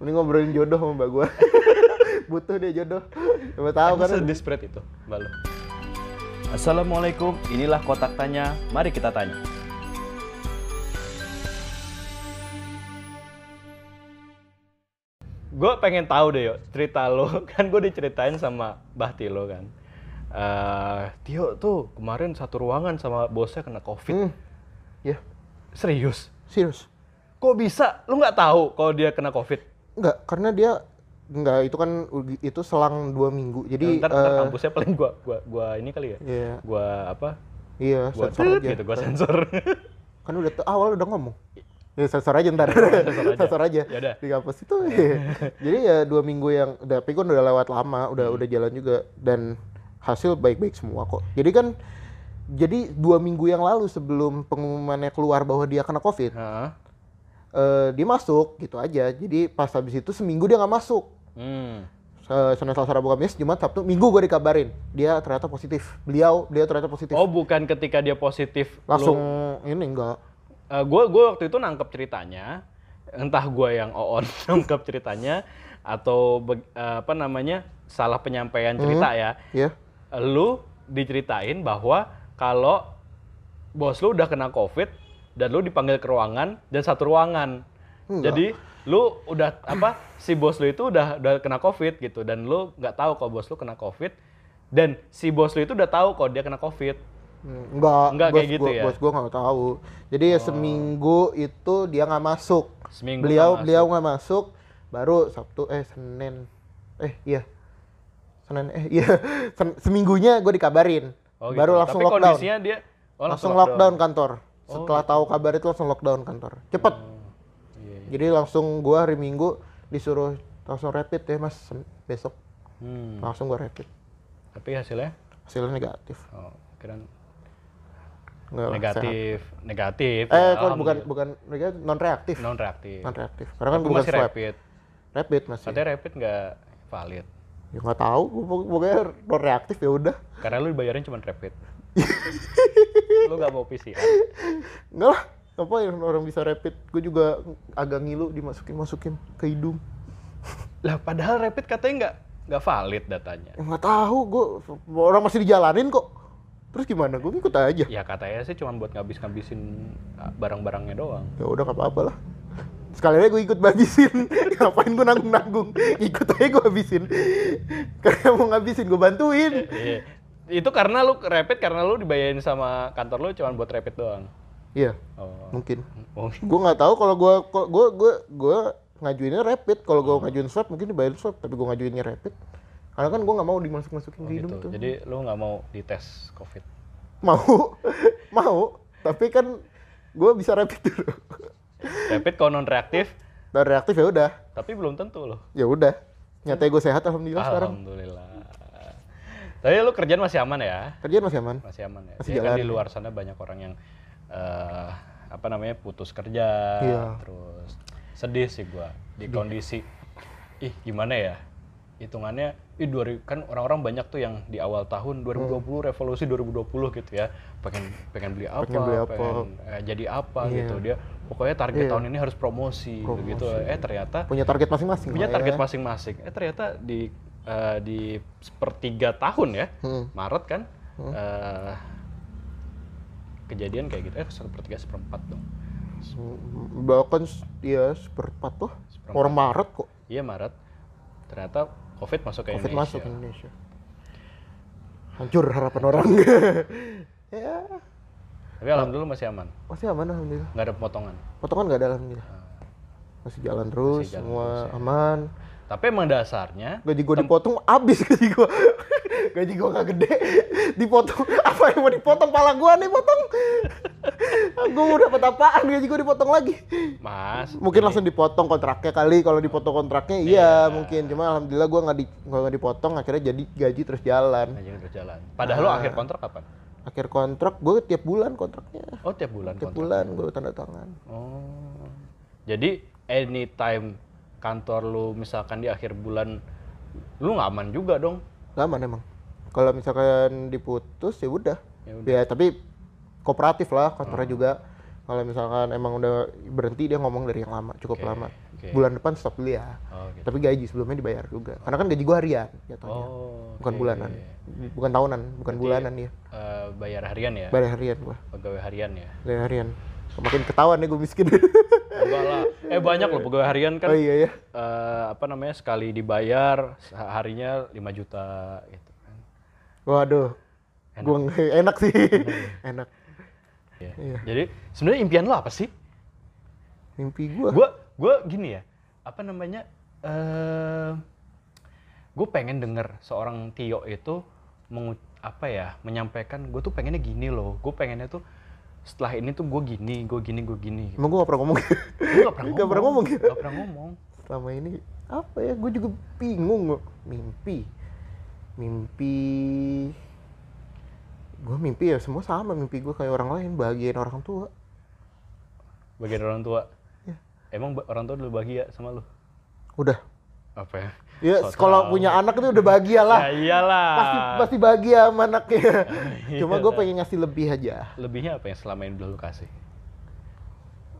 Mending ngobrolin jodoh sama mbak gua. Butuh dia jodoh. Coba tahu kan. sedesperate itu, Mbak lo? Assalamualaikum, inilah kotak tanya. Mari kita tanya. Gue pengen tahu deh, yuk cerita lo. Kan gue diceritain sama Mbah Tilo kan. Eh, Tio tuh kemarin satu ruangan sama bosnya kena covid. Hmm. Ya, Serius? serius. Kok bisa? Lu nggak tahu kalau dia kena covid? Enggak, karena dia enggak itu kan itu selang dua minggu. Jadi ntar, ntar eh, kampusnya paling gua, gua, gua ini kali ya. Iya, Gua apa? iya, Gua sensor aja. gitu, gua sensor. Kan udah tuh awal udah ngomong. Ya sensor aja ntar. sensor aja. sensor aja. Yaudah. Di kampus itu. iya. Jadi ya dua minggu yang udah tapi kan udah lewat lama, udah Hmm. udah jalan juga dan hasil baik-baik semua kok. Jadi kan jadi dua minggu yang lalu sebelum pengumumannya keluar bahwa dia kena covid, Heeh. Eh, dia masuk gitu aja. Jadi pas habis itu seminggu dia nggak masuk. Hmm. Se- Senin, Selasa, Rabu, Kamis, Jumat, Sabtu, Minggu gue dikabarin dia ternyata positif. Beliau, dia ternyata positif. Oh, bukan ketika dia positif lu- Langsung ini enggak. gue gue waktu itu nangkep ceritanya entah gue yang oon nangkep ceritanya atau beg- eh, apa namanya salah penyampaian cerita ya Ya. lu diceritain bahwa kalau bos lu udah kena covid dan lu dipanggil ke ruangan dan satu ruangan Enggak. jadi lu udah apa si bos lu itu udah udah kena covid gitu dan lu nggak tahu kalau bos lu kena covid dan si bos lu itu udah tahu kalau dia kena covid Enggak, Enggak bos kayak gitu gua, ya? Bos gue nggak tahu. Jadi ya seminggu itu dia nggak masuk. Seminggu beliau masuk. beliau nggak masuk. Baru Sabtu eh Senin eh iya Senin eh iya seminggunya gue dikabarin. Oh, Baru gitu. langsung Tapi lockdown. kondisinya dia oh, langsung lockdown kantor. Oh, Setelah tahu kabar itu langsung lockdown kantor. Cepet. Iya, iya. Jadi langsung gua hari Minggu disuruh langsung rapid ya mas besok Hmm. langsung gua rapid Tapi hasilnya hasilnya negatif oh, kira Nggak negatif, negatif. sehat. eh ya, kok bukan bukan negatif non reaktif non reaktif. non reaktif karena kan bukan masih swab rapid. rapid masih Katanya rapid nggak valid. ya nggak tahu gua- pokoknya non reaktif ya udah Karena lu dibayarin cuma rapid. lu nggak mau PCR. enggak lah apa yang orang bisa rapid? Gue juga agak ngilu dimasukin masukin ke hidung. Lah padahal rapid katanya nggak nggak valid datanya. ya nggak tahu gue orang masih dijalanin kok. Terus gimana? Gue ikut aja. Ya katanya sih cuma buat ngabis-ngabisin ah, barang-barangnya doang. ya udah nggak apa-apa lah. Sekalian gue ikut habisin ngapain gue nanggung nanggung ikut aja gue habisin. Karena mau ngabisin gue bantuin. Iya. Itu karena lu rapid karena lu dibayarin sama kantor lu cuma buat rapid doang. iya Oh. mungkin Oh. gue nggak tahu kalau gue gue gue gue ngajuinnya rapid kalau gue ngajuin swab mungkin dibayar swab tapi gue ngajuinnya rapid karena kan gue nggak mau dimasuk masukin Oh, ke hidung gitu. tuh Jadi lu nggak mau dites COVID. mau mau tapi kan gue bisa rapid dulu Rapid kalau non reaktif, dan reaktif ya udah tapi belum tentu loh. ya udah nyatanya gue sehat alhamdulillah sekarang Alhamdulillah. Tapi lu kerjaan masih aman ya? kerjaan masih aman Masih aman ya. Masih Ya kan di ya. luar sana banyak orang yang eh, apa namanya putus kerja, Iya. terus sedih sih gua di kondisi ih gimana ya? Hitungannya ih 2000 kan orang-orang banyak tuh yang di awal tahun 2020 revolusi 2020 gitu ya. Pengen pengen beli apa, Pengen beli apa. pengen, eh, jadi apa Iya. gitu dia. Pokoknya target Iya. tahun ini harus promosi, gitu. Eh ternyata punya target masing-masing punya target ya. masing-masing. Eh ternyata di eh, di sepertiga tahun ya, Hmm. Maret kan, eh, kejadian kayak gitu. Eh sepertiga seperempat dong. bahkan ya seperempat tuh Seperempat. orang Maret kok Iya Maret. Ternyata COVID masuk ke covid Indonesia. masuk ke Indonesia hancur harapan orang ya Tapi alhamdulillah masih aman. masih aman alhamdulillah Nggak ada pemotongan. potongan nggak ada alhamdulillah masih jalan terus Masih jalan semua terus ya. aman Tapi emang dasarnya gaji gua dipotong abis gaji gua. Gaji gua nggak gede. Dipotong apa yang mau dipotong? Pala gua nih potong. Gua mau dapat apaan? Gaji gua dipotong lagi. Mas mungkin ini- langsung dipotong kontraknya kali. Kalau dipotong kontraknya iya. Mungkin. Cuma alhamdulillah gua nggak di nggak dipotong akhirnya jadi gaji terus jalan. Aja udah jalan. Padahal lo Ah. akhir kontrak kapan? akhir kontrak gue tiap bulan kontraknya. Oh tiap bulan tiap kontrak. bulan gue tanda tangan. Oh. Jadi anytime kantor lu misalkan di akhir bulan lu nggak aman juga dong. Gak aman emang kalau misalkan diputus ya udah Ya ya tapi kooperatif lah kantornya juga Kalau misalkan emang udah berhenti dia ngomong dari yang lama, cukup Oke, lama. oke. Bulan depan stop dulu ya. Oh, gitu. Tapi gaji sebelumnya dibayar juga. Karena kan gaji gua harian jatuhnya. Oh, bukan oke. bulanan. Bukan tahunan, bukan Berarti, bulanan dia. eh, bayar harian ya? Bayar harian gua. Pegawai harian ya? Bayar harian. Makin ketahuan nih gue miskin. Enggak lah. Eh banyak loh pegawai harian kan. oh iya ya. eh, apa namanya sekali dibayar harinya 5 juta gitu kan. Waduh. Gua nge- enak sih. enak. Iya. Iya. Jadi sebenarnya impian lo apa sih? Mimpi gua. Gua gua gini ya. Apa namanya? eh gue pengen denger seorang Tio itu mengu apa ya menyampaikan gue tuh pengennya gini loh gue pengennya tuh setelah ini tuh gue gini gue gini gue gini gitu. Emang gua gak pernah ngomong. gue gak pernah Nggak pernah ngomong? Gak pernah ngomong Selama ini apa ya? Gue juga bingung. Mimpi. Mimpi gue mimpi ya semua sama mimpi gue kayak orang lain bahagiain orang tua bagian orang tua Iya. emang orang tua dulu bahagia sama lu udah apa ya? Ya So kalau punya anak itu udah bahagia lah. Ya iyalah. Pasti pasti bahagia sama anaknya. Cuma gue pengen ngasih lebih aja. Lebihnya apa yang selama ini lu kasih?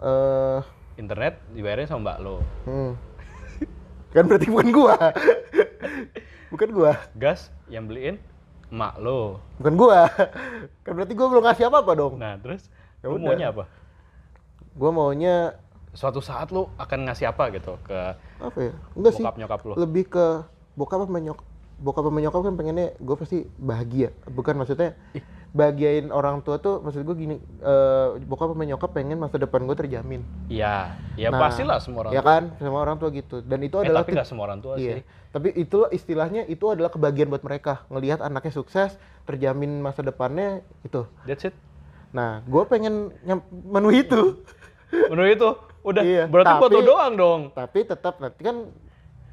Eh. Internet dibayarin sama mbak lo hmm. kan berarti bukan gua. Bukan gua. Gas yang beliin emak lo bukan gua. Kan berarti gua belum ngasih apa apa dong. Nah terus? Ya lu maunya apa? Gua maunya suatu saat lu akan ngasih apa gitu ke apa ya? Enggak sih. bokap nyokap lu? Lebih ke bokap apa nyok bokap apa nyokap kan pengennya gue pasti bahagia. Bukan maksudnya bahagiain orang tua tuh maksud gue gini eh bokap apa nyokap pengen masa depan gue terjamin. Iya ya Nah, pastilah semua orang ya tua. kan? Semua orang tua gitu. Dan itu eh, adalah tapi nggak semua orang tua iya. sih. Tapi itu istilahnya itu adalah kebahagiaan buat mereka. Ngelihat anaknya sukses terjamin masa depannya itu that's it. Nah gue pengen memenuhi itu. Menurut itu udah Iya, berarti tapi- lo doang dong. Tapi tetap nanti kan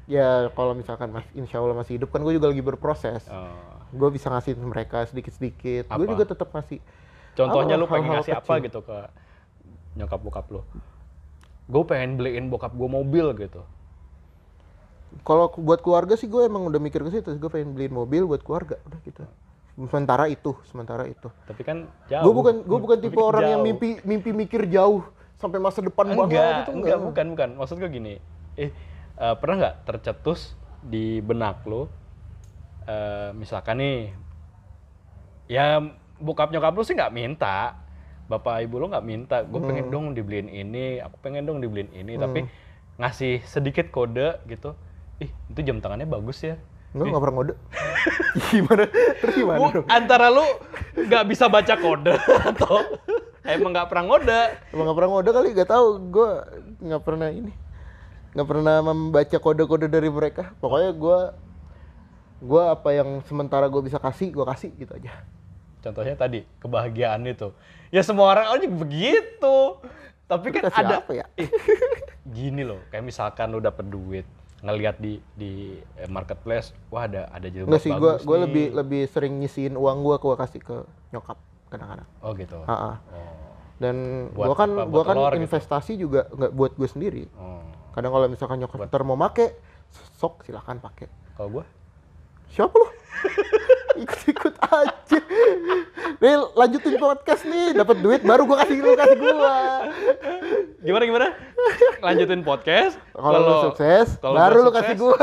ya kalau misalkan mas insya Allah masih hidup kan gue juga lagi berproses. Oh. gue bisa ngasih mereka sedikit-sedikit. Gue Apa? juga tetap ngasih contohnya Apa, lu pengen ngasih apa gitu ke nyokap bokap lu? Gue pengen beliin bokap gue mobil gitu. Kalau buat keluarga sih gue emang udah mikir ke situ gue pengen beliin mobil buat keluarga udah gitu. Sementara itu sementara itu. Tapi kan jauh. Gue bukan gue bukan Tapi tipe orang yang jauh. mimpi mimpi mikir jauh sampai masa depan banget enggak, itu enggak, bukan, bukan. Maksud gue gini, eh eh, pernah nggak tercetus di benak lo, eh, misalkan nih, ya bokap nyokap lu sih nggak minta, bapak ibu lo nggak minta, gue pengen Hmm. dong dibeliin ini, aku pengen dong dibeliin ini, tapi ngasih sedikit kode gitu, ih itu jam tangannya bagus ya. Enggak, nggak pernah ngode. gimana? Terus gimana Bu, dong? antara lu nggak bisa baca kode atau emang nggak pernah ngode. Emang nggak pernah ngode kali? Gak tahu. Gue nggak pernah ini. Nggak pernah membaca kode-kode dari mereka. Pokoknya gue gue apa yang sementara gue bisa kasih, gue kasih gitu aja. Contohnya tadi kebahagiaan itu. Ya semua orang aja begitu. Tapi kan ada apa ya? Eh, gini loh, kayak misalkan lu dapet duit, ngelihat di di eh, marketplace, wah ada ada jilbab Enggak sih, gue bagus gue nih. lebih lebih sering nyisiin uang gue, gue kasih ke nyokap kadang-kadang. Oh gitu. Ha-ha. Oh. Dan Buat gue kan apa? gua Buat kan telur gitu? investasi juga nggak buat gue sendiri. oh. Kadang kalau misalkan nyokap ntar mau make, sok silakan pakai. Kalau gua Siapa lu? Ikut-ikut aja. Nih lanjutin podcast nih, dapat duit baru gua kasih lu kasih gua. gimana gimana? Lanjutin podcast. Kalau lu sukses, kalau baru lu kasih gua.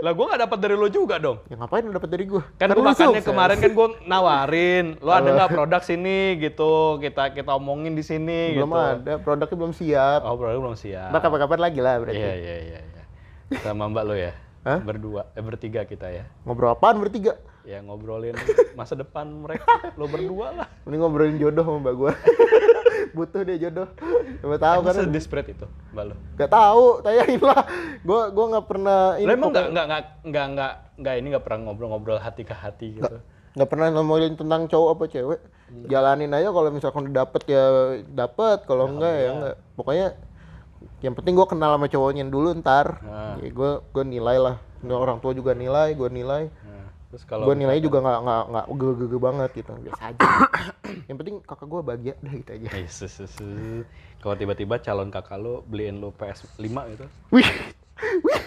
Lah gua nggak dapat dari lu juga dong. Ya ngapain lu dapat dari gua? Kan lu gua makannya sukses. kemarin kan gua nawarin, lu ada nggak produk sini gitu, kita kita omongin di sini belum gitu. ada, produknya belum siap. Oh, produk belum siap. Ntar kapan-kapan lagi lah berarti. Iya, iya, iya, iya. Sama Mbak lo ya? Hah? Berdua, eh bertiga kita ya. Ngobrol apaan bertiga? Ya ngobrolin masa depan mereka, lo berdua lah. Mending ngobrolin jodoh sama mbak gua. Butuh dia jodoh. Coba tahu kan? Desperate itu, Mbak lo? Gak tahu, tayangin lah. Gua gua nggak pernah Lo emang nggak pokoknya- nggak nggak nggak ini nggak pernah ngobrol-ngobrol hati ke hati gitu? nggak pernah ngomongin tentang cowok apa cewek jalanin aja kalau misalkan udah dapet ya dapet kalau enggak ya enggak pokoknya yang penting gue kenal sama cowoknya dulu ntar Nah. ya gue gue nilai lah orang tua juga nilai gue nilai Nah, terus kalau gue nilai juga nggak nggak nggak gege banget gitu. Biasa aja. Yang penting kakak gue bahagia dah gitu aja. Sus. Kalau tiba-tiba calon kakak lo beliin lo PS5 gitu. wih wih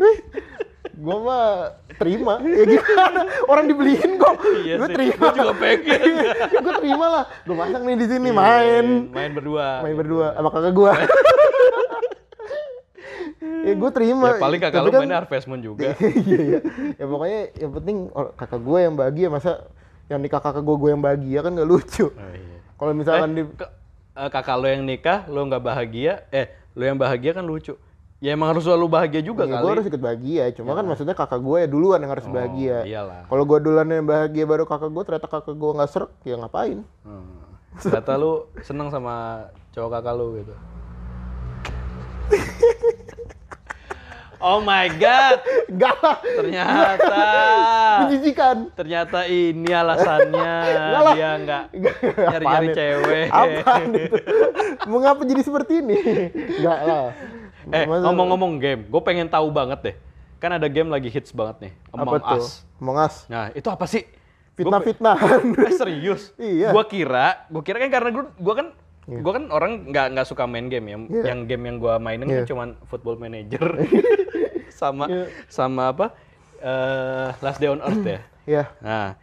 wih. Gue mah terima. Ya gimana? Orang dibeliin kok. Iya gue terima. Gua juga pengen. gue terima lah. Gue pasang nih di sini main. Main berdua. Main berdua sama kakak gue ya gue terima. Ya paling kakak Tapi lu kan- mainnya Harvest Moon juga. Iya iya. Ya pokoknya yang penting kakak gue yang bahagia. Masa yang nikah kakak gue gue yang bahagia kan gak lucu. Oh, iya. kalau misalkan di Ke- eh, kakak lo yang nikah lo nggak bahagia eh lo yang bahagia kan lucu. Ya emang harus selalu bahagia juga ya, kali. gue harus ikut bahagia. Cuma kan maksudnya kakak gue ya duluan yang harus bahagia. iyalah. Kalau gue duluan yang bahagia baru kakak gue ternyata kakak gue nggak serak ya ngapain? Hmm. Ternyata lu seneng sama cowok kakak lu gitu. Oh my god, lah ternyata menjijikan ternyata ini alasannya lah. dia nggak Enggak, nyari-nyari cewek. Apaan itu? Mengapa jadi seperti ini? Enggak lah. Eh Masa- ngomong-ngomong game, gue pengen tahu banget deh. Kan ada game lagi hits banget nih, apa Among tuh? Us. Among Us. Nah itu apa sih? Fitnah-fitnahan. Eh serius? Iya. Gua kira, gua kira kan karena gua, gua kan gua kan orang nggak nggak suka main game ya. Iya. Yang game yang gua mainin kan Iya. cuman Football Manager sama Iya. sama apa? eh Last Day on Earth ya. ya. Nah,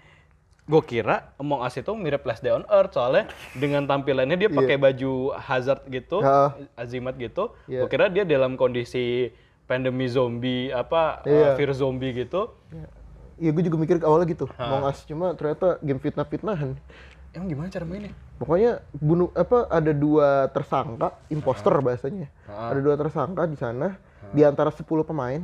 gua kira Among Us itu mirip Last Day on Earth soalnya dengan tampilannya dia pakai baju hazard gitu, Iya. azimat gitu. Iya. Gua kira dia dalam kondisi pandemi zombie apa Iya. eh, virus zombie gitu. Iya gue juga mikir awalnya gitu. Among Us cuma ternyata game fitnah-fitnahan. Emang gimana cara mainnya? Pokoknya bunuh apa ada dua tersangka, imposter bahasanya. Ada dua tersangka di sana di antara 10 pemain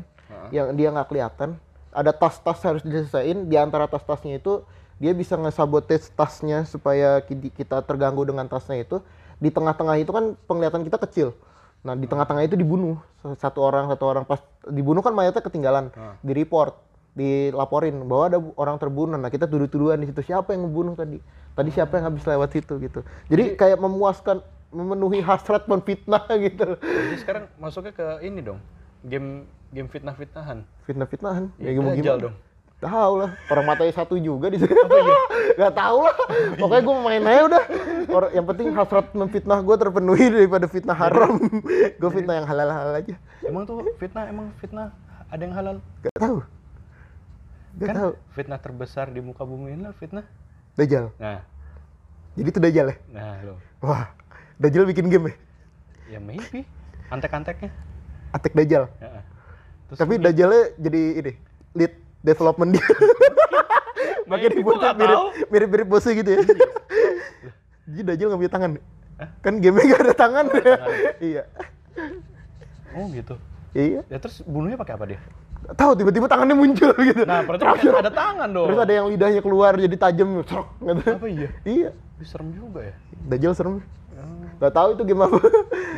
yang dia nggak kelihatan. Ada tas-tas harus diselesaikan di antara tas-tasnya itu dia bisa ngesabotage tasnya supaya ki- kita terganggu dengan tasnya itu. Di tengah-tengah itu kan penglihatan kita kecil. Nah, di tengah-tengah itu dibunuh satu orang satu orang pas dibunuh kan mayatnya ketinggalan, di report, dilaporin bahwa ada orang terbunuh. Nah, kita tuduh-tuduhan di situ siapa yang ngebunuh tadi? Tadi siapa yang habis lewat situ gitu. Jadi kayak memuaskan memenuhi hasrat menfitnah gitu. Jadi sekarang masuknya ke ini dong. Game game fitnah-fitnahan. Fitnah-fitnahan. Ya Iya, gimana dong. Tahu lah, orang matanya satu juga di sana. Gak tahu lah. Pokoknya gue main aja udah. Orang yang penting hasrat memfitnah gue terpenuhi daripada fitnah haram. gue fitnah yang halal-halal aja. Emang tuh fitnah emang fitnah ada yang halal? Gak tahu. Gak kan tahu. fitnah terbesar di muka bumi ini lah fitnah. Dajjal. Nah, Jadi itu Dajjal ya? nah lo. Wah, Dajjal bikin game ya? Ya maybe antek-anteknya. Attack Dajjal. Ya. Terus Tapi Dajjalnya jadi ini, lead development dia. Makanya Maybe, dibuat mirip, mirip-mirip bosnya gitu ya. Jadi Dajjal nggak punya tangan. Kan game-nya nggak ada tangan. iya. oh gitu. Iya. Ya terus bunuhnya pakai apa dia? Tahu tiba-tiba tangannya muncul gitu. Nah, berarti ada tangan dong. Terus ada yang lidahnya keluar jadi tajam, serok gitu. Apa iya? Iya. Serem juga ya. Dajjal serem. Gak tahu itu game apa.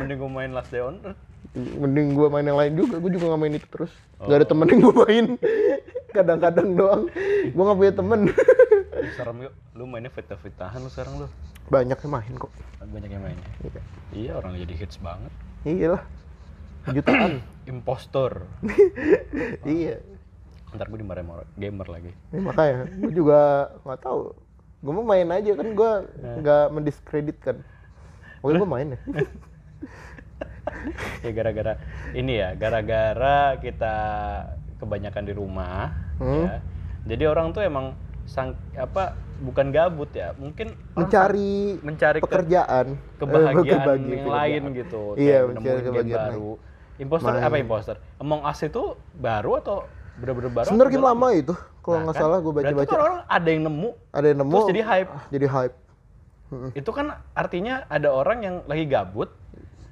Mending gue main Last Day on Earth. Mending gua main yang lain juga, gua juga nggak main itu terus. Gak Oh. ada temen yang gua main. Kadang-kadang doang. Gua nggak punya temen. Serem yuk. Lu mainnya fitnah-fitnahan lu sekarang lu. Banyak yang main kok. Banyak yang mainnya. Iya. Iya, orang jadi hits banget. Iyalah. Jutaan. Impostor. iya. Ntar gue dimarahin gamer lagi. Ya, makanya gua juga nggak tahu. Gua mau main aja kan gua nggak mendiskreditkan. Pokoknya gua main ya. ya gara-gara ini ya, gara-gara kita kebanyakan di rumah Hmm. ya. Jadi orang tuh emang sang apa bukan gabut ya, mungkin Mencari mencari ke- pekerjaan, kebahagiaan Eh, kebahagiaan, yang lain kebahagiaan. gitu. Iya, kayak mencari kebahagiaan baru. Imposter Main. apa imposter? Among Us itu baru atau bener-bener baru? Sebenarnya atau game lama itu, kalau Nah, nggak kan? salah gue Berarti baca-baca. tuh orang ada yang nemu, Ada yang nemu. terus jadi hype. Jadi hype. Itu kan artinya ada orang yang lagi gabut,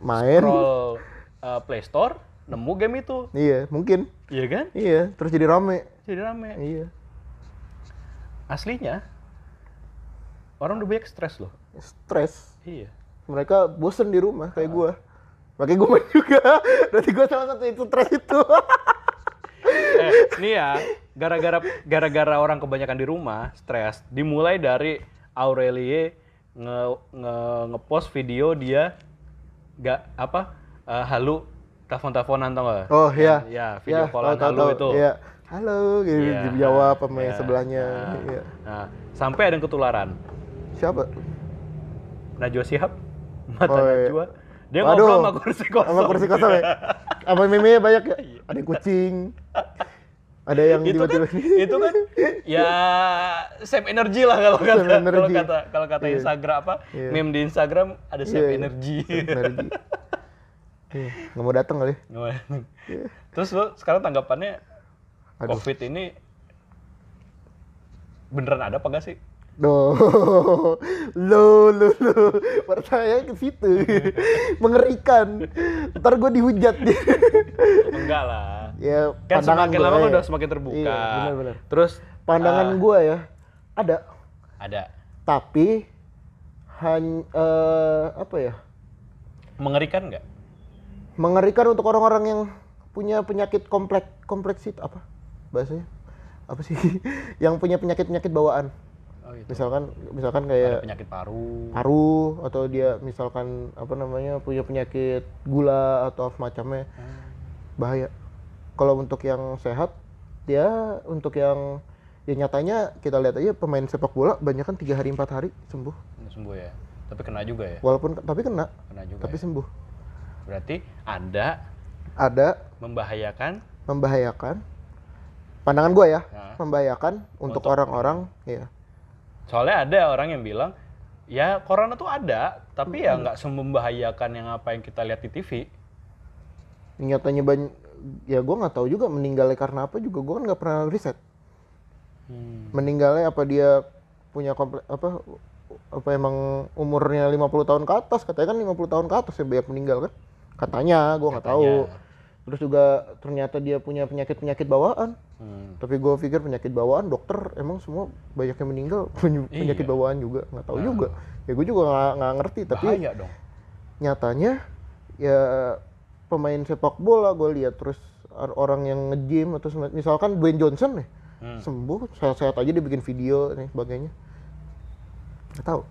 Main. scroll uh, Play Store, nemu game itu. Iya, mungkin. Iya kan? Iya, terus jadi rame. Jadi rame. Iya. Aslinya orang udah banyak stres loh. Stres. Iya. Mereka bosen di rumah kayak gua. Makanya gua main juga. Berarti gua salah satu itu stres itu. eh, nih ya, gara-gara gara-gara orang kebanyakan di rumah, stres. Dimulai dari Aurelie nge, nge ngepost video dia gak apa eh, halu telepon-teleponan tau gak? Oh iya. Ya, video Ya, callan tahu, halu tahu. itu. Iya. Halo, gitu Iya. dijawab sama Iya. sebelahnya. Nah, Iya. nah, sampai ada yang ketularan. Siapa? Najwa Shihab, mata Oh, iya. Dia Waduh. ngobrol sama kursi kosong. Sama kursi kosong ya? Apa meme banyak ya? Iya. Ada yang kucing. Ada yang itu kan tiba-tiba itu kan ya save energy lah kalau kata kalau energy. kata kalau kata Instagram apa Iya. meme di Instagram ada save Iya, iya. energy energi. Iya, nggak mau datang kali. terus lo sekarang tanggapannya Aduh. covid ini beneran ada apa gak sih Duh, lo, lo, lo, percaya ke situ, mengerikan. Ntar gue dihujat dia. enggak lah ya, kan pandangan semakin gue, lama kan ya. udah semakin terbuka Iya, benar-benar. terus Pandangan ah, gue ya, ada, ada tapi hanya apa ya? mengerikan nggak Mengerikan untuk orang-orang yang punya penyakit kompleks, kompleks itu apa bahasanya? Apa sih? yang punya penyakit-penyakit bawaan. Oh, gitu. Misalkan, misalkan ada kayak penyakit paru. paru atau dia misalkan apa namanya punya penyakit gula atau semacamnya. Hmm. bahaya. Kalau untuk yang sehat dia untuk yang ya nyatanya kita lihat aja pemain sepak bola banyak kan tiga hari empat hari sembuh. Sembuh ya? Tapi kena juga ya? Walaupun tapi kena. Kena juga tapi ya. sembuh. Berarti ada ada membahayakan? Membahayakan. Pandangan gue ya. Nah. membahayakan Untuk- orang-orang ya soalnya ada orang yang bilang ya corona tuh ada tapi ya nggak semembahayakan yang apa yang kita lihat di TV nyatanya banyak ya gue nggak tahu juga meninggalnya karena apa juga gue kan nggak pernah riset. Hmm. meninggalnya apa dia punya komplek apa apa emang umurnya 50 tahun ke atas katanya kan 50 tahun ke atas ya banyak meninggal kan? Katanya gue nggak tahu. Terus juga ternyata dia punya penyakit penyakit bawaan Hmm. tapi gue pikir penyakit bawaan dokter emang semua banyak yang meninggal punya penyakit Iya. bawaan juga nggak tahu juga ya gue juga nggak nggak ngerti tapi bahaya dong nyatanya ya pemain sepak bola gue lihat terus or- orang yang nge-gym atau misalkan Dwayne Johnson nih Hmm. sembuh sehat-sehat aja dia bikin video dan sebagainya nggak tahu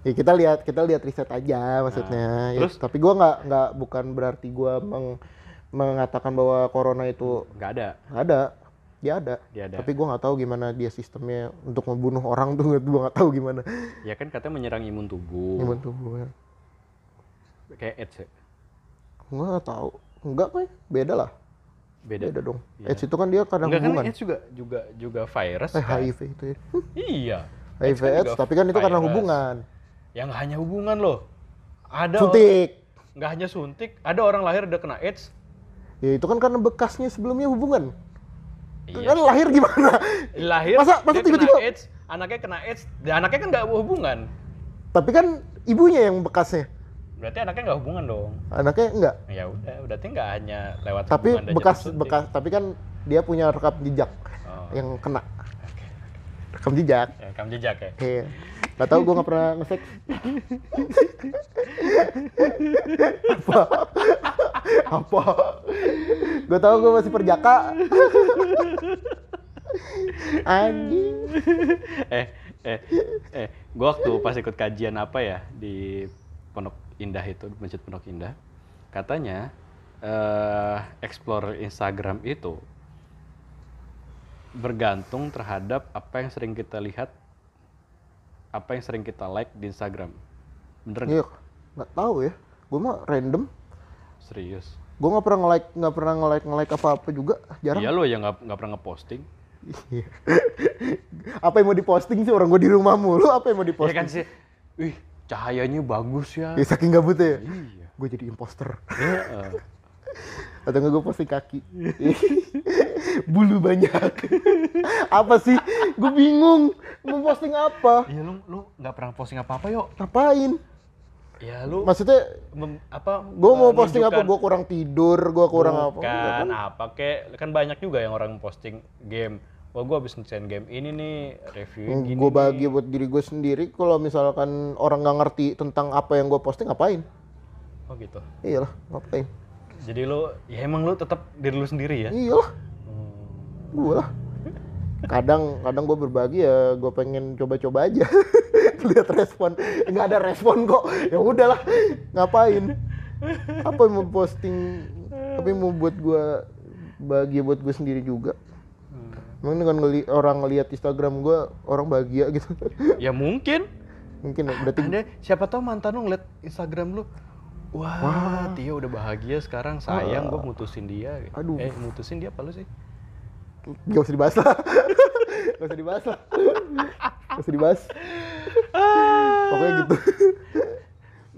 ya kita lihat kita lihat riset aja maksudnya Ya, terus? tapi gua nggak nggak bukan berarti gua meng- mengatakan bahwa corona itu nggak ada. Nggak ada. Dia ada. Dia ada. tapi gua nggak tahu gimana dia sistemnya untuk membunuh orang tuh gua nggak tahu gimana. Ya kan katanya menyerang imun tubuh. Gimana tuh gua kayak AIDS ya? gua nggak tahu. Enggak kan beda lah. Beda, beda dong. Iya. AIDS itu kan dia kadang Enggak kan hubungan. AIDS juga juga juga virus eh kan? HIV itu ya. Iya. HIV kan AIDS tapi kan itu karena hubungan. Ya nggak hanya hubungan loh. Ada suntik. nggak hanya suntik ada orang lahir udah kena AIDS Ya itu kan karena bekasnya sebelumnya hubungan. Iya Kan lahir gimana? lahir Masa- masa tiba-tiba- kena AIDS anaknya kena AIDS dan anaknya kan nggak hubungan Tapi kan ibunya yang bekasnya. berarti anaknya nggak hubungan dong Anaknya enggak. ya udah berarti nggak hanya lewat Tapi hubungan bekas bekas tapi kan dia punya rekam jejak Oh. yang kena. Rekam jejak. ya, rekam jejak ya Iya. Gak tau gue gak pernah nge-sex. Apa? Apa? Gue tau gue masih perjaka. Anjing. eh eh eh gua waktu pas ikut kajian apa ya di Pondok Indah itu Masjid Pondok Indah katanya eh explore Instagram itu bergantung terhadap apa yang sering kita lihat apa yang sering kita like di Instagram bener nggak? Iya. Gak tahu ya. Gue mah random. Serius? Gue gak pernah nge-like, gak pernah nge-like, nge-like apa-apa juga. Jarang. iya lo yang nggak nggak pernah ngeposting. Iya. apa yang mau diposting sih orang gue di rumah mulu apa yang mau ya diposting? kan sih? Wih cahayanya bagus ya. Ya saking gabutnya ya. Iya. Gue jadi imposter. Heeh. atau nggak gue posting kaki. Bulu banyak. Apa sih? Gue bingung. Mau posting apa? Iya lu lu nggak pernah posting apa apa yuk. Ngapain ya lu maksudnya mem- apa gue mau eh, posting apa? gue kurang tidur gue kurang apa? Bukan Enggak kan? apa kek kan banyak juga yang orang posting game. Wah gue habis ngecain game ini nih reviewin gini gue nih. bagi buat diri gue sendiri. Kalau misalkan orang nggak ngerti tentang apa yang gue posting ngapain? Oh gitu. Iyalah ngapain? Jadi lu ya emang lu tetap diri lu sendiri ya? Iyalah. Hmm. gue lah kadang kadang gue berbagi ya gue pengen coba-coba aja. Lihat respon. Nggak ada respon kok. Ya udahlah ngapain? Apa yang mau posting? Apa yang mau buat gue bahagia buat gue sendiri juga? Emang dengan ngeli orang ngelihat Instagram gue orang bahagia gitu. Ya mungkin. Mungkin ya, berarti Anda siapa tahu mantan lu ngeliat Instagram lu wah, Tio udah bahagia sekarang sayang gue mutusin dia. Aduh. eh mutusin dia apa lu sih Gak usah dibahas lah. Gak usah dibahas lah. Gak usah dibahas. Pokoknya gitu.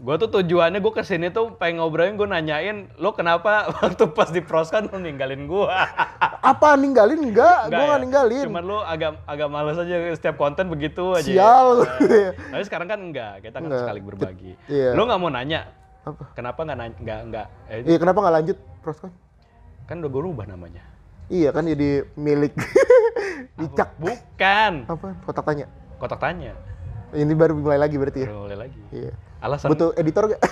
Gue tuh tujuannya gue ke sini tuh pengen ngobrolin gue nanyain lo kenapa waktu pas di proskan lo ninggalin gue. Apa ninggalin? Enggak, gue gak ninggalin. Cuman lo agak agak males aja setiap konten begitu aja. Sial. Tapi sekarang kan enggak, kita kan Enggak. sekali berbagi. Iya. Lo nggak mau nanya Apa? kenapa nggak nanya nggak nggak eh, Iya, kenapa nggak lanjut proskon? kan udah gue rubah namanya. Iya kan jadi milik dicak. Bukan Apa? Kotak tanya. kotak tanya. Ini baru mulai lagi berarti ya? Baru mulai lagi. Iya. Alasan Butuh editor gak?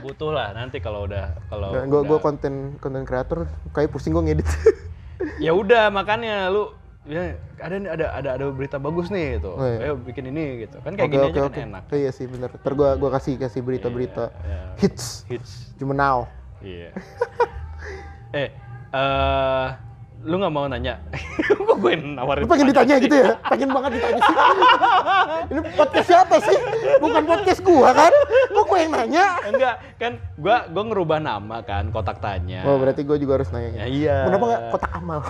butuh lah nanti kalau udah kalau Nah, gue udah- gue konten konten kreator kayak pusing gue ngedit. ya udah makanya lu ya ada ada ada ada berita bagus nih gitu Oh, iya. ayo bikin ini gitu kan kayak Oke gini oke aja oke. kan enak Oh, iya sih bener. Ntar gue gua kasih kasih berita-berita Iya, hits hits cuma now. iya eh eh lu nggak mau nanya kok gue nawarin Lu pengen ditanya gitu ya? Pengen banget ditanya sih. Ini podcast siapa sih? Bukan podcast gua kan? Kok gue yang nanya? enggak kan gua gua ngerubah nama kan kotak tanya Oh berarti gue juga harus nanya. ya iya Kenapa nggak kotak amal?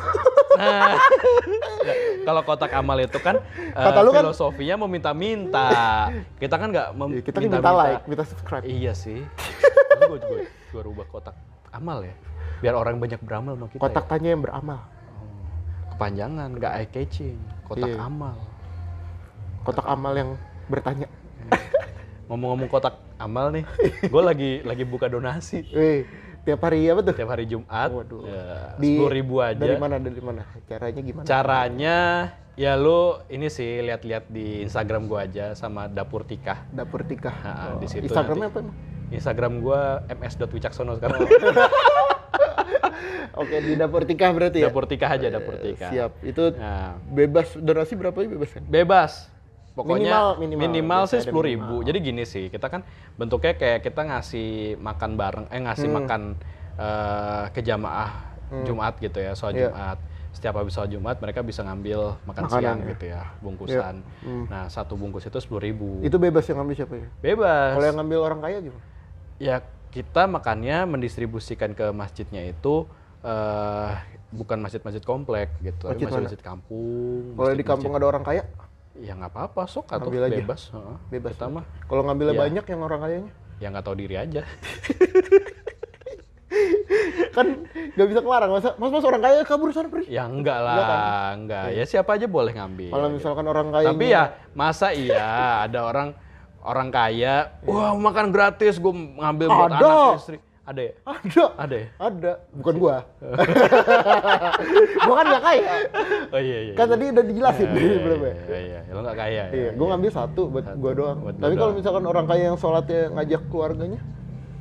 Nah, kalau kotak amal itu kan eh, Kata lu kan- filosofinya meminta-minta. Kita kan nggak mem- Iya, Kita kan minta like, minta subscribe. Iya sih. Gue juga gue rubah kotak amal ya. Biar orang banyak beramal sama kita. Kotak ya. tanya yang beramal. kepanjangan, nggak eye catching. Kotak Iya. amal. Kotak amal yang bertanya. Ngomong-ngomong kotak amal nih, gue lagi lagi buka donasi Wih, tiap hari apa tuh? tiap hari Jumat. Waduh. Ya, Di- sepuluh ribu aja. Dari mana? Dari mana? Caranya gimana? Caranya ya lu ini sih lihat-lihat di Instagram gua aja sama Dapur Tikah. Dapur tikah. Nah, Oh, di situ Instagramnya apa emang? Instagram gua ms.wicaksono sekarang. Oke, di dapur tikah berarti ya? Dapur Tikah aja, Dapur Eh, Tikah. Siap. Itu Nah, bebas donasi berapa ya bebas kan? bebas. Pokoknya Minimal- minimal, minimal. sih sepuluh ribu. minimal. Jadi gini sih, kita kan bentuknya kayak kita ngasih makan bareng, eh ngasih Hmm. makan eh, ke jamaah Jumat gitu ya, soal Iya. Jumat. Setiap habis soal Jumat mereka bisa ngambil makan Makanan siang ya. gitu ya, bungkusan. Hmm. Nah satu bungkus itu sepuluh ribu. Itu bebas yang ngambil siapa ya? Bebas. Kalau yang ngambil orang kaya gimana? Ya kita makannya mendistribusikan ke masjidnya itu eh bukan masjid-masjid komplek gitu, tapi Masjid mana? masjid-masjid kampung. Kalau di kampung ada orang kaya, Ya nggak apa-apa, sok atau Ambil aja. bebas. heeh. bebas. Kita mah Kalau ngambilnya Iya. banyak yang orang kayanya, ya nggak tahu diri aja. kan nggak bisa kelarang. Masa mas mas orang kaya kabur sana pergi. Ya enggak lah, Enggak kan? enggak. Ya siapa aja boleh ngambil. Kalau gitu. misalkan orang kaya, Tapi ya masa iya ada orang orang kaya, wah makan gratis, gue ngambil buat Ada. anak istri. Ada ya? ada, Ada ya? ada. Bukan gua. gua kan nggak kaya. Oh iya iya. Kan iya. tadi udah dijelasin Iya, iya, belum ya? iya, iya, iya. Lo nggak kaya ya? Iya, gua ngambil satu buat gua doang. buat Tapi kalau misalkan orang kaya yang sholatnya ngajak keluarganya,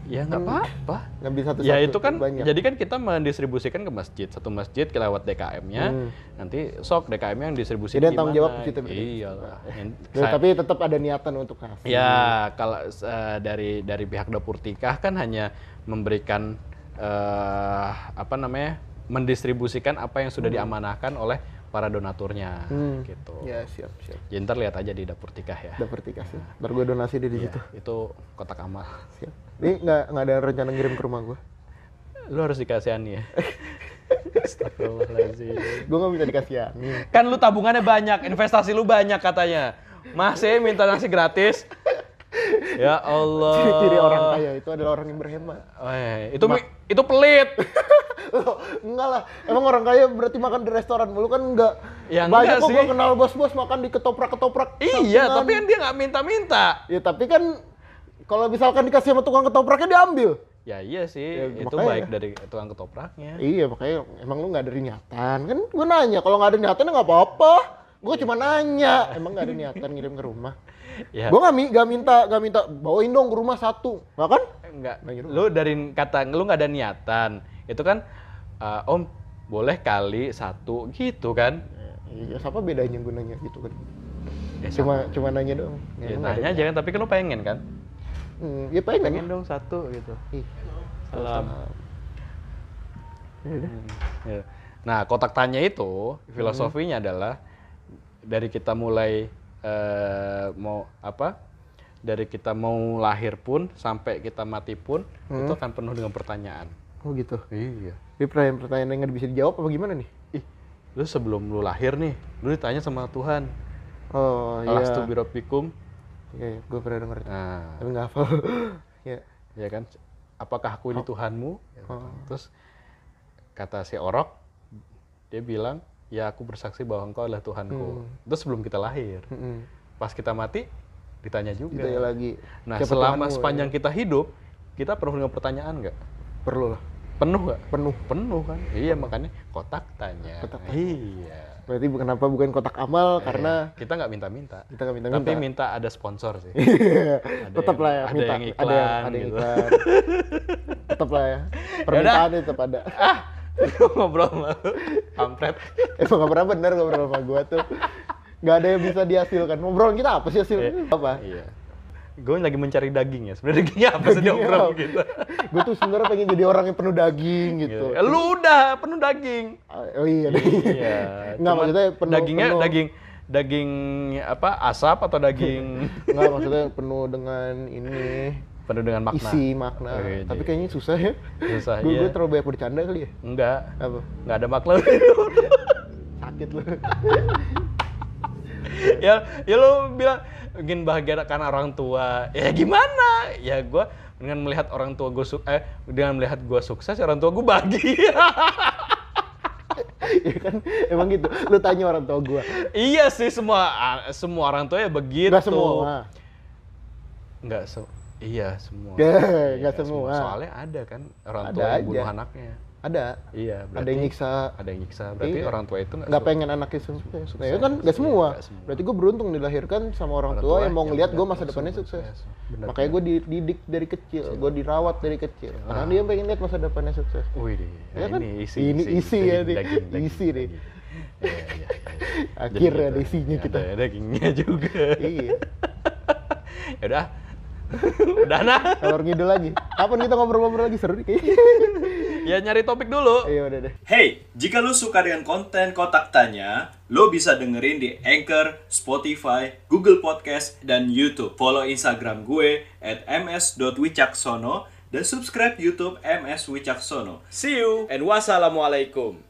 Ya nggak apa-apa. ngambil satu Ya itu kan, banyak. jadi kan kita mendistribusikan ke masjid. Satu masjid kita lewat DKM-nya, Hmm. nanti sok DKM-nya yang distribusi Jadi tanggung jawab ke situ berarti? Iyalah. Yang- Ya, sa- tapi tetap ada niatan untuk ngasih. Ya, kalau eh, dari dari pihak dapur tikah kan hanya memberikan eh, apa namanya mendistribusikan apa yang sudah diamanahkan oleh para donaturnya, Hmm. gitu. Ya siap siap. Jadi ntar lihat aja di dapur tikah ya. Dapur tikah sih. Baru gua donasi deh di Iya, situ. itu kotak amal. Siap. Ini nggak nggak ada rencana ngirim ke rumah gua. Lu harus dikasihani ya. Astagfirullahaladzim. Gua nggak bisa dikasihani. Kan lu tabungannya banyak, investasi lu banyak katanya. Masih minta nasi gratis. Ya Allah. Ciri-ciri orang kaya itu adalah orang yang berhemat. Iya. itu mi- itu pelit. Loh, enggak lah. Emang orang kaya berarti makan di restoran mulu kan enggak. Ya Banyak enggak kok sih. gua kenal bos-bos makan di ketoprak-ketoprak. iya, sampingan. tapi kan dia nggak minta-minta. Ya tapi kan kalau misalkan dikasih sama tukang ketopraknya diambil. Ya iya sih, Ya, itu makanya. baik dari tukang ketopraknya. Iya makanya emang lu nggak ada niatan kan gue nanya kalau nggak ada niatan ya nggak apa-apa gue cuma nanya emang nggak ada niatan ngirim ke rumah Ya, gue nggak mi nggak minta nggak minta bawain dong ke rumah satu nggak kan enggak. Bagi rumah. Lu dari kata lu nggak ada niatan, itu kan eh, Om boleh kali satu gitu kan? iya siapa bedanya gue nanya gitu kan Ya, cuma cuma nanya doang Ya, ada nanya aja kan, tapi kan lu pengen kan? hmm, ya pengen, Pengen dong satu gitu. Ih, Salam. ya udah. Ya. Nah, kotak tanya itu filosofinya adalah dari kita mulai eh, mau apa? Dari kita mau lahir pun sampai kita mati pun itu akan penuh dengan pertanyaan. Oh gitu. Iya. Ini pertanyaan-pertanyaan yang nggak bisa dijawab apa gimana nih? Ih, lu sebelum lu lahir nih, lu ditanya sama Tuhan. Oh iya. Alastu birabbikum. Iya, gue pernah denger. Nah, Tapi nggak hafal. ya. ya kan apakah aku ini Tuhanmu Oh. terus kata si orok dia bilang ya aku bersaksi bahwa engkau adalah Tuhanku itu sebelum kita lahir Mm-mm. pas kita mati ditanya juga Ditanya lagi. nah siapa selama Tuhanmu? sepanjang kita hidup kita perlu dengan pertanyaan nggak Perlu lah. penuh nggak Penuh. penuh kan iya makanya kotak tanya Kotak iya Berarti kenapa bukan kotak amal? Karena kita nggak minta-minta kita nggak minta-minta. tapi minta ada sponsor sih tetap yang- lah ya ada minta. yang ada yang, iklan ada yang gitu. iklan. tetap lah ya. Permintaan tetap ada. ah ngobrol sama lu kampret Emang gak pernah bener ngobrol sama gue tuh. Gak ada yang bisa dihasilkan. Ngobrol kita apa sih hasil? Apa? Iya. Gue lagi mencari daging ya. Sebenarnya dagingnya apa sih diobrol apa? gitu. gue tuh sebenarnya pengen jadi orang yang penuh daging gitu. Eh, Lu udah penuh daging. Oh iya. Iya. Nggak, cuman maksudnya penuh- dagingnya penuh- daging daging apa? Asap atau daging Enggak, maksudnya penuh dengan ini penuh dengan makna? isi makna. Oh, iya, Tapi kayaknya susah ya. Susah, gue iya. gue terlalu banyak bercanda kali ya. Enggak. Apa? Enggak ada makna. Sakit lu. ya, ya lu bilang ingin bahagia karena orang tua. Ya gimana? Ya gue dengan melihat orang tua gue eh dengan melihat gue sukses orang tua gue bahagia. ya kan emang gitu. Lu tanya orang tua gue. iya sih semua semua orang tua ya begitu. Gak semua. Enggak se iya semua. Ya, Iya, nggak semua. Soalnya ada kan orang Ada tua yang bunuh anaknya. Ada. Iya, berarti Ada yang nyiksa. Ada yang nyiksa. Berarti Iya. orang tua itu nggak pengen anaknya sukses. Nah, ya Sukses. kan nggak semua. Iya, nggak semua. Berarti gue beruntung dilahirkan sama orang, Orang tua, tua yang mau yang ngeliat gue masa depannya sukses. sukses. Benar, Makanya gue dididik dari kecil, gue dirawat dari kecil. Karena Ah. dia pengen lihat masa depannya sukses. Wih, deh. Ya Nah, kan? ini isi, Ini isi ya, nih. Isi nih. Iya, iya, iya. Akhirnya ada isinya gitu. kita. Ada dagingnya juga. iya. ya udah. udah nah. Kalau ngidul lagi. Kapan kita ngobrol-ngobrol lagi seru nih kayaknya. Ya nyari topik dulu. Iya udah deh. Hey, jika lu suka dengan konten Kotak Tanya, lo bisa dengerin di Anchor, Spotify, Google Podcast, dan YouTube. Follow Instagram gue at ms.wicaksono dan subscribe YouTube MS Wicaksono. See you and wassalamualaikum.